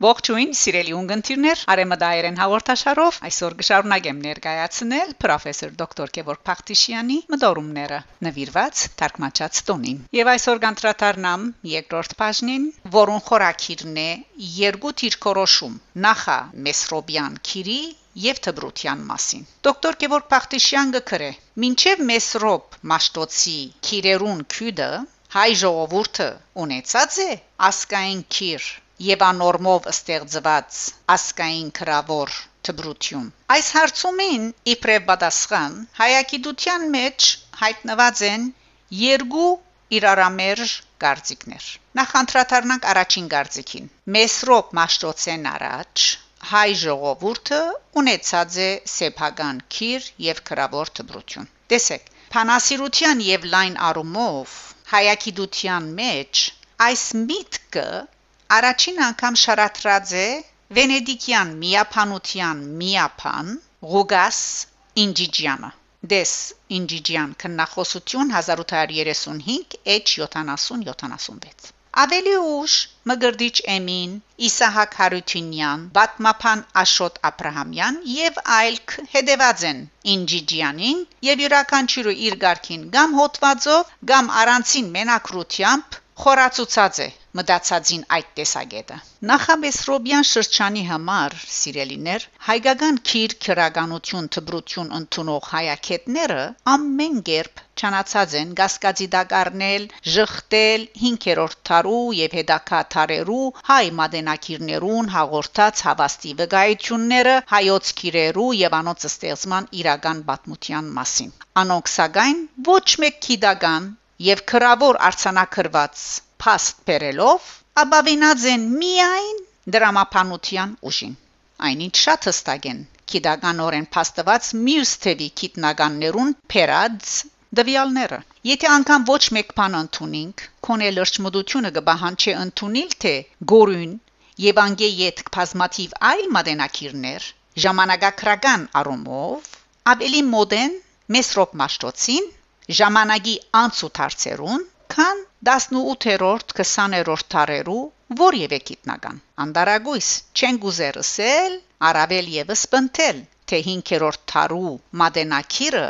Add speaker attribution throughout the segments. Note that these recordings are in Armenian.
Speaker 1: Ողջույն, սիրելի ունգընտիրներ, Արեմադայերեն հաղորդաշարով այսօր կշարունակեմ ներկայացնել պրոֆեսոր դոկտոր Գևորգ Փախտիշյանի մտորումները նվիրված թարգմանչած տոնին։ Եվ այսօր կընտրատարնամ երկրորդ բաժնին, որուն խորակիրն է երկու թիրքորոշում՝ նախա Մեսրոբյան քիրի եւ թբրության մասին։ Դոկտոր Գևորգ Փախտիշյան գկրե. «Մինչև Մեսրոբ Մաշտոցի քիրերուն քյուդը հայ ժողովուրդը ունեցած է ասկային քիր եւ անորմով ստեղծված ասկային քրավոր թբրություն։ Այս հարցումին իբրև պատասխան հայագիտության մեջ հայտնված են երկու իրարամերժ գարձիկներ։ Նախ անդրադառնանք առաջին գարձիկին։ Մեսրոպ Մաշտոցեն առաջ հայ ժողովուրդը ունեցած է սեփական քիր եւ քրավոր թբրություն։ Տեսեք, փանասիրության եւ լայն առումով հայագիտության մեջ այս միտքը առաջին անգամ շարադրած է վենեդիկյան միապանության միապան Ռուգաս Ինջիջյանը դես Ինջիջյան քննախոսություն 1835 H7076 Ավելի ուշ Մգրդիչ Էմին, Իսահակ Հարությունյան, Բատմապան Աշոտ Աբ รา համյան եւ այլ հետեված են Ինջիջյանին եւ յուրաքանչյուրը իր ղարքին կամ հոտվածով կամ առանցին մենակրությամբ խորացուցած է մտածածին այդ տեսակետը նախաբեսրոբյան շրջանի համար սիրելիներ հայկական քիր քրագանություն թբրություն ընդունող հայակետները ամեն կերպ չանացած են գասկածի դակարնել ժխտել 5-րդ թարու եւ հետակա թարերու հայ մադենակիրներուն հաղորդած հավաստի վկայությունները հայոց քիրերու եւ անոնց ստեղծման իրական պատմության մասին անոնք սակայն ոչ մեկ քիդական եւ քրավոր արցանակրված փաստ բերելով ապավինած են միայն դրամապանության ուժին այնինչ շատ հստակ են քիդականորեն փաստված մյուս թևի քիտնականներուն փերած դվյալները եթե անգամ ոչ մեկ բան ընդունենք քոնե լրջմդությունը կբահանչի ընդունել թե գորուն եւ անգե յետ բազմաթիվ այլ մատենակիրներ ժամանակակրական առումով ավելի մոդեն մեսրոպ մաշտոցին ժամանակի անցուդարձերուն քան 18-րդ 20-րդ դարերու որևէ գիտնական անդարագույս չեն գուզերսել արավել եւս բնթել թե 5-րդ դարու մադենակիրը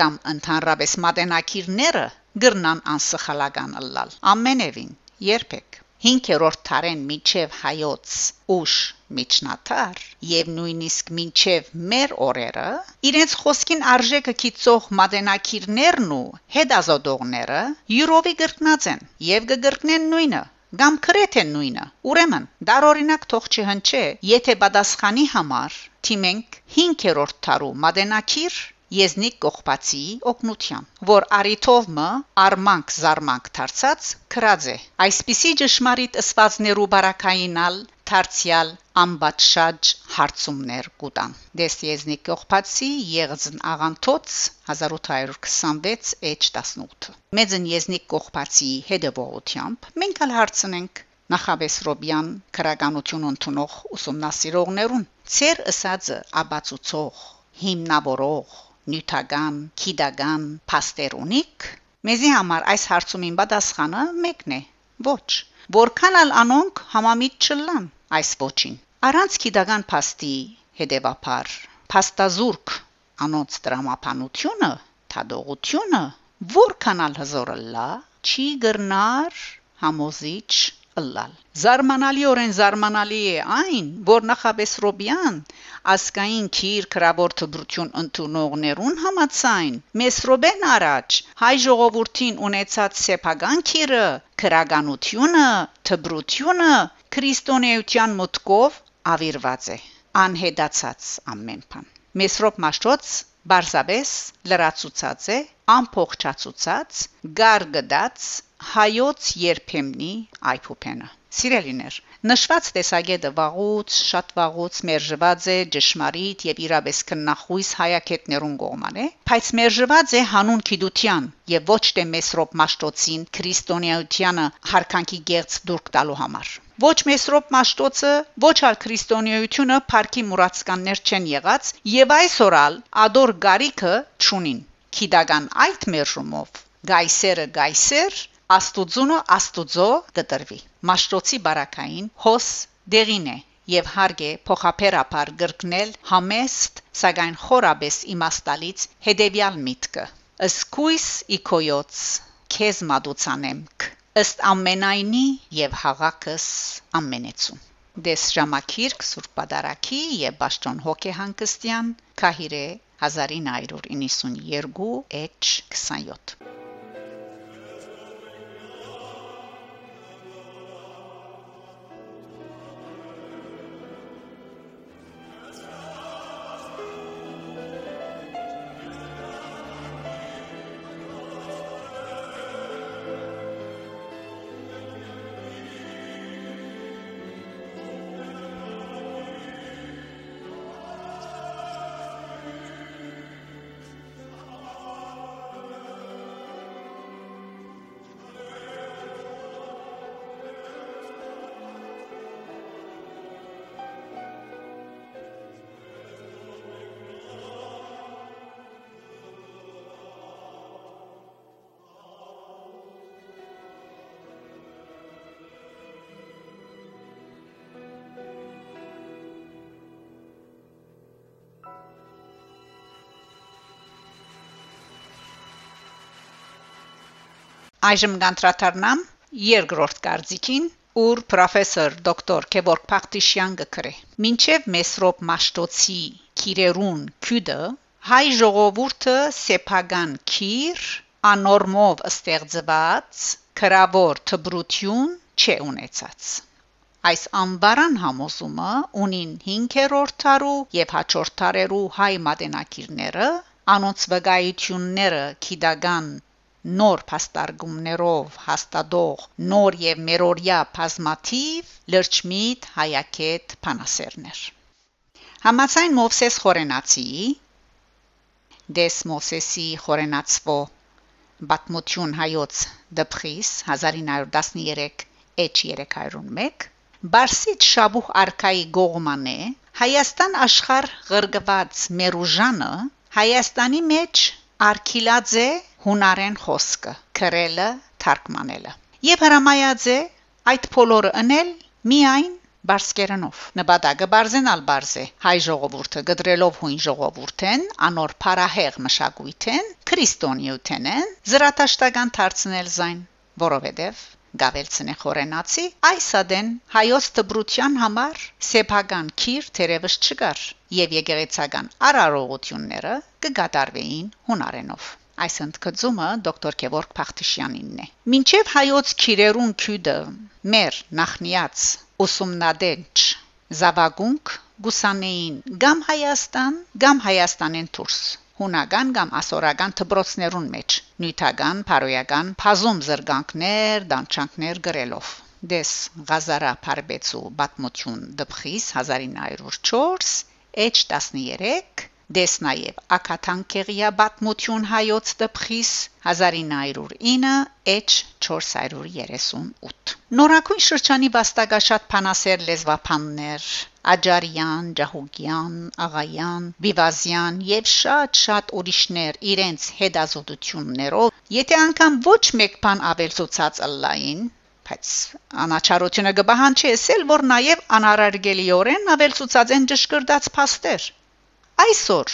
Speaker 1: կամ ընդհանրապես մադենակիրները գրնան անսխալական ըլլալ ամենևին երբեք 5-րդ դարեն միջև հայոց ուշ միջնաթար եւ նույնիսկ մինչև մեր օրերը իրենց խոսքին արժեքը կիծող մատենակիրներն ու հետազոտողները յուրովի գրկնած են եւ կգրկնեն նույնը կամ քրեթե նույնը ուրեմն դարօրինակ թող չհնչե եթե պատասխանի համար թիմենք 5-րդ թարու մատենակիր Եզնիկ Կողբացի օկնության, որ արիթով մը արմանք զարմանք դարձած քրած է։ Այսպիսի ճշմարիտ ըսվածներու բարակայինալ դարձյալ ամբաչաշ հարցումներ կուտան դեսիեզնիկ կողբացի եղձն աղանթոց 1826 H18 մեծն եզնիկ կողբացի հետևողությամբ մենք ալ հարցնենք նախաբես Ռոբյան քրագանություն ընդունող ուսումնասիրողներուն ծեր ըսածը աբացուցող հիմնավորող նյութական քիդական փաստերունիկ մեզի համար այս հարցումին պատասխանը մեկն է ոչ որքան ալ անոնք համամիտ չլան այս ոչին առանց քիդական փաստի հետևաբար փաստազուրկ անոնց դրամապանությունը թադողությունը որքան ալ հզոր լա չի գրնար համոզիչ ըլլալ զարմանալիորեն զարմանալի է այն որ նախաբես Ռոբյան ասկային քիր քրավոր թբրություն ընդունողներուն համացայն Մեսրոբեն առաջ հայ ժողովրդին ունեցած սեփական քիրը քրագանությունը թբրությունը քրիստոնեության մտկով ավիրված է անհետացած ամեն բան Մեսրոբ Մաշտոց Բարսաբես լրացուցած է ամփոխչացուցած գարգդած հայոց երբեմնի այփոփենը Սիրելիներ նշված տեսակետը վաղուց շատ վաղուց մերժված է ճշմարիտ եւ իրավես քննախույս հայակետներուն կողմանը բայց մերժված է հանուն քիդության եւ ոչ թե մեսրոպ մաշտոցին քրիստոնեությանը հարկանքի գերց դուրք տալու համար Ոչ մեսրոպ մաշտոցը, ոչ ալ քրիստոնեությունը парքի մուրացկաններ չեն եղած եւ այսօրալ ադոր գարիկը ճունին։ Քիդական այդ մերժումով գայսերը գայսեր Աստուծունը Աստուծո կտրվի։ Մաշտոցի բարակային հոս դերին է եւ հարգե փոխապերապար գրկնել համեստ, սակայն խորաբես իմաստալից հետեւյալ միտքը. Սկույս իքոյոց քեզ մատուցանեմք ըստ ամենայնի եւ հաղակս ամենեցուն Դես ժամակիրք Սուրբ Պատարագի եւ Պաշտոն Հոգեհանգստյան Քահիրե 1992 H27 Այժմ գանտրատարնամ երկրորդ կարծիքին ուր պրոֆեսոր դոկտոր Քևորգ Փախտիշյան գկրե Մինչև Մեսրոպ Մաշտոցի քիրերուն քյուդը հայ ժողովուրդը սեփական քիր անորմով ստեղծված քրավոր թբրություն չէ ունեցած Այս անբարան համոզումը ունին 5-րդ տարու եւ հաջորդ տարերու հայ մատենակիրները անոնց վկայությունները քիդական նոր փաստարգումներով հաստատող նոր եւ մերորյա բազմաթիվ լրջմիտ հայակետ փանասերներ Համացայն Մովսես Խորենացի Դես Մովսեսի Խորենացվո Բատմություն հայոց դպխիս 1913 H301 Բարսիտ Շաբուխ արքայի գողմանե Հայաստան աշխարհ ղրգված Մերուժանը Հայաստանի մեջ Արքիլաձե հունարեն խոսքը, քրելը, թարգմանելը։ Եվ հրամայած է այդ փոլորը ընել միայն բարսկերանով նպատակը բարձենալ բարձե հայ ժողովուրդը գդրելով հույն ժողովուրդեն անոր փարահեղ մշակույթեն քրիստոնեութեն զրատաշտական դարձնել զայն որովհետև գավելցնե խորենացի այս ադեն հայոց դբրության համար սեփական քիր թերևս չկար եւ եկեղեցական արարողությունները կգադարվեին հունարենով Այս ընդգծումը դոկտոր Գևորգ Փախտիշյանինն է։ Մինչև հայոց քիրերուն քյուդը մեր նախնիած ուսումնադենչ Զավագունք գուսանեին գամ Հայաստան, գամ Հայաստանեն դուրս հունական կամ ասորական դբրոցներուն մեջ նյութական, փարոյական, փազում զրգանքներ, դանչանքներ գրելով դես Ղազարա Փարբեցու Բատմություն դպխիս 1904 H13 Դես նաև Ակաթանկեղիա Բատմություն հայոց դպխիս 1909 H 438 Նորակույն շրջանի վաստակաշատ փանասեր լեզվափաններ Աջարյան, Ջահուգյան, Աղայան, Բիվազյան եւ շատ-շատ ուրիշներ իրենց հետազոտություններով, եթե անգամ ոչ մեկ բան ավելցուցած ըլլային, բայց անաչարությունը գբահան չի ասել, որ նաև անարարգելիորեն ավելցուցած են ճշգրտած փաստեր այսօր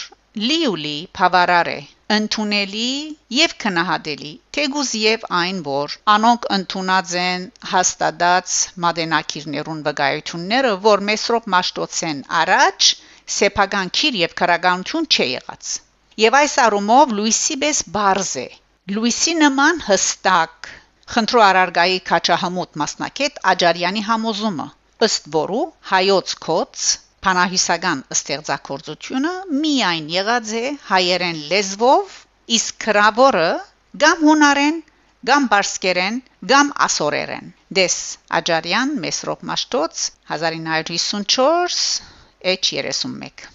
Speaker 1: լիուլի բավարար է ընդունելի եւ քնահատելի թեգուզ եւ այն որ անոնք ընդունած են հաստատած մադենակիրներուն վկայությունները որ մեսրոպ մաշտոցեն առաջ սեփական քիր եւ քրագանություն չի եղած եւ այս առումով լուիսի բես բարձ է լուիսի նման հստակ խնդրո արարգայի քաչահմուտ մասնակետ աջարյանի համոզումը ըստ որու հայոց կոց Փանահիսական ստեղծագործությունը միայն եղած է հայերեն լեզվով, իսկ քրավորը կամ հունարեն, կամ բարսկերեն, կամ ասորերեն։ Դես Աջարյան Մեսրոպ Մաշտոց 1954 H31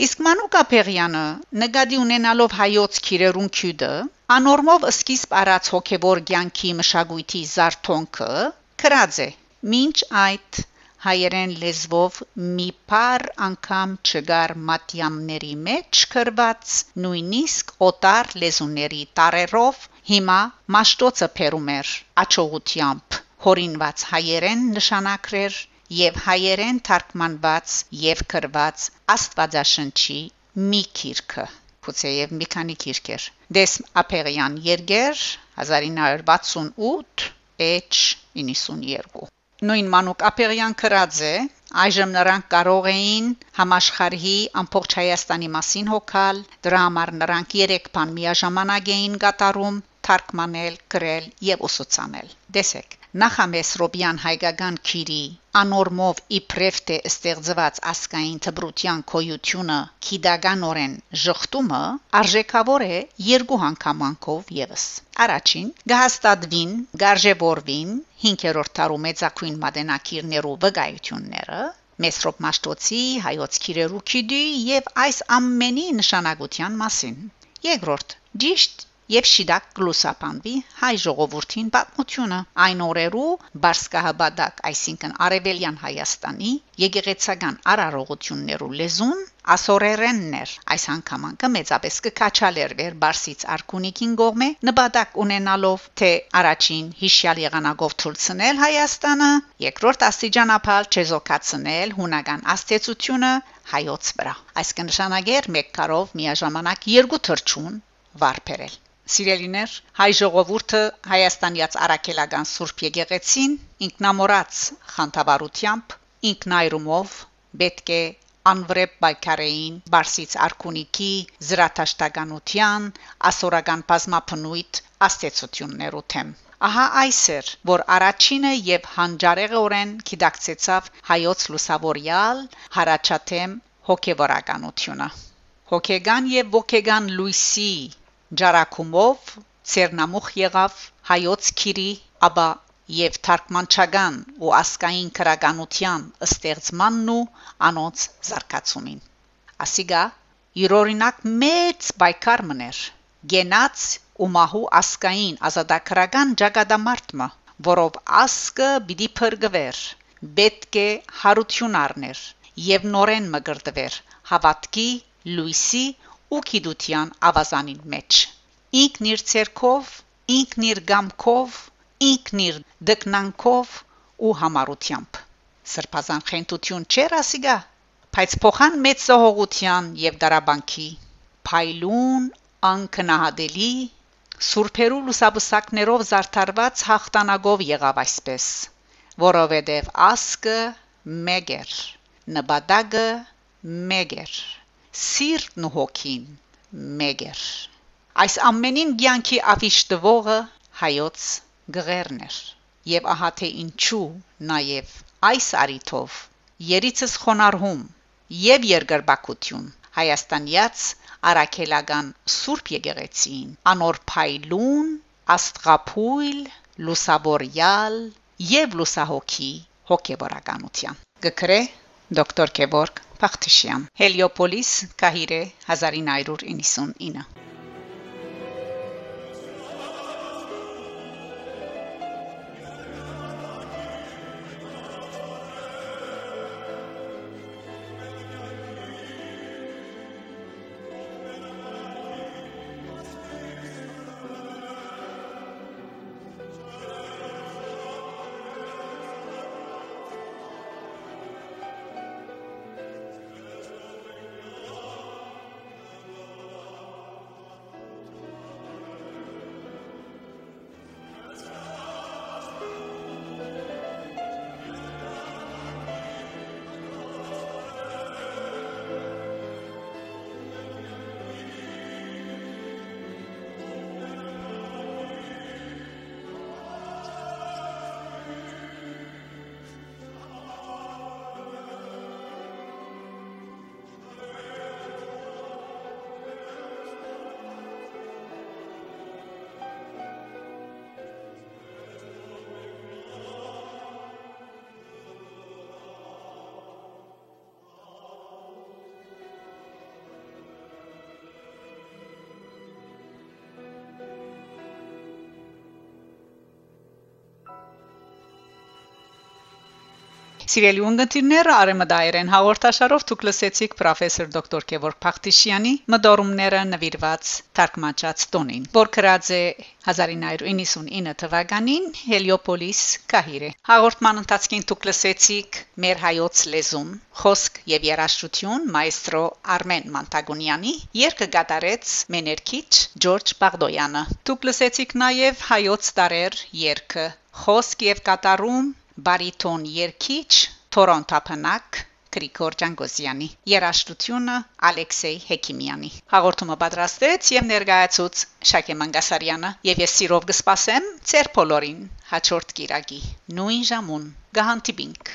Speaker 1: Իսկ Մանուկա Փեղյանը նկատի ունենալով հայոց քիրերուն քյուդը անորմով սկիզբ առած հոգևոր ցանկի մշակույթի զարթոնքը քրած է. Մինչ այդ հայերեն լեզվով մի բար անգամ չգար մատյամների մեջ կրված նույնիսկ օտար լեզուների տարերով հիմա մաշտոցը փերում էր աչողությամբ հորինված հայերեն նշանակրեր եւ հայերեն թարգմանված եւ գրված Աստվածաշնչի մի քիրքը Փուցեև մի քանի քիրքեր Դես Ափերյան Երգեր 1968 H 92 Նույն Մանուկ Ափերյան քրած է. Այժմ նրանք կարող էին համաշխարհի ամբողջ Հայաստանի մասին հոգալ, դրա համար նրանք 3 բան միաժամանակ էին կատարում՝ թարգմանել, գրել եւ ուսուցանել։ Դեսեք Նախամեսրոբյան հայկական քիրի անորմով իբրև թե ստեղծված ասկային թբրության կոյությունը քիդագանորեն ժխտումը արժեքավոր է երկու հանգամանքով եւս առաջին գահստադվին գարժեվորվին 5-րդ տարու մեծակույն մատենակիրներու վկայությունները Մեսրոպ Մաշտոցի հայոց քիրերու քիդի եւ այս ամենի նշանակության մասին երկրորդ ճիշտ եւ շիդակ գլուսապանվի հայ ժողովրդին պատմությունը այն օրերու բարսկահաբադակ այսինքն արևելյան հայաստանի եկեղեցական արարողություններու լեզուն ասորերեններ այս անգամանքը մեծապես կկաչալեր վեր բարսից արքունիկին գողմե նպատակ ունենալով թե առաջին հիշյալ եղանակով թույլցնել Հայաստանը երկրորդ աստիճանապալ չեզոքացնել հունական աստեցությունը հայոց վրա այս կնշանակեր մեկ կարով միաժամանակ երկու թրջուն վարբերել Սիրելիներ, հայ ժողովուրդը Հայաստանյաց Արաքելական Սուրբ Եկեղեցին ինքնամորած խանդավառությամբ ինքնայրումով պետք է անվրեպ բայկարեին Բարսից Արքունիքի զրաթաշտականության ասորական բազմապնույթ աստեցություններու թեմ Ահա այս էր, որ առաջինը եւ հանջարեղորեն գիտակցեցավ հայոց լուսավորյալ հարաճաթեմ հոգեվորականությունը հոգեգան եւ ոգեգան լույսի ջարակումով ցերնամուխ եղավ հայոց քիրի ապա եւ թարգմանչական ու ասկային քրականության ստեղծմանն ու անոնց զարգացումին ասիգա իրօրինակ մեծ բայկար մներ գենաց ու մահու ասկային ազատագրական ճակատամարտը որով ասկը պիտի փրկվեր պետք է հարություն առներ եւ նորեն մգրտվեր հավատքի լույսի ու գիտության ավազանին մեջ ինքն իր ցերկով ինքն իր գամքով ինքն իր դկնանքով ու համառությամբ սրբազան խենթություն չեր ասիգա բայց փոխան մեծ զողողության եւ դարաբանքի փայլուն անկնահատելի սուրբերու լուսաբսակներով զարդարված հաղթանագով եղավ այսպես. Որովհետև ասկը մեգեր նպատակը մեգեր սիրտն ու հոգին մեգեր այս ամենին ցանկի ավիշտվողը հայոց գղերներ եւ ահա թե ինչու նաեւ այս արիթով երիցս խոնարհում եւ երգրբակություն հայաստանյաց արաքելական սուրբ եկեղեցին անոր փայլուն աստղապույլ լուսավորյալ եւ լուսահոգի հոգեվորականության գկրե դոկտոր Կեվորգ Փախտիշյան Հելիոպոլիս Կահիրե 1999 Սիրելի ունգընտիրները արեմդայերեն հաղորդաշարով դուք լսեցիք պրոֆեսոր դոկտոր Գևորգ Փախտիշյանի մդորումները նվիրված թարգմանած տոնին, որ գրած է 1999 թվականին Հելիոպոլիս Կահիրե։ Հաղորդման ընթացքին դուք լսեցիք մեր հայոց լեզուն, խոսք եւ երաժշտություն մայստրո Արմեն Մանտագունյանի, երգը գատարեց մեներքիչ Ջորջ Բաղդոյանը։ Դուք լսեցիք նաեւ հայոց տարեր երգը, խոսք եւ կատարում բարիտոն երգիչ Թորոն Թափանակ Գրիգոր Ջանգոսյանի երաժշտությունը Ալեքսեյ Հեքիմյանի հաղորդումը պատրաստեց եւ ներկայացուց Շակե Մանգասարյանը եւ ես սիրով կսպասեմ ծեր բոլորին հաջորդ կիրակի նույն ժամուն գահանտիբինք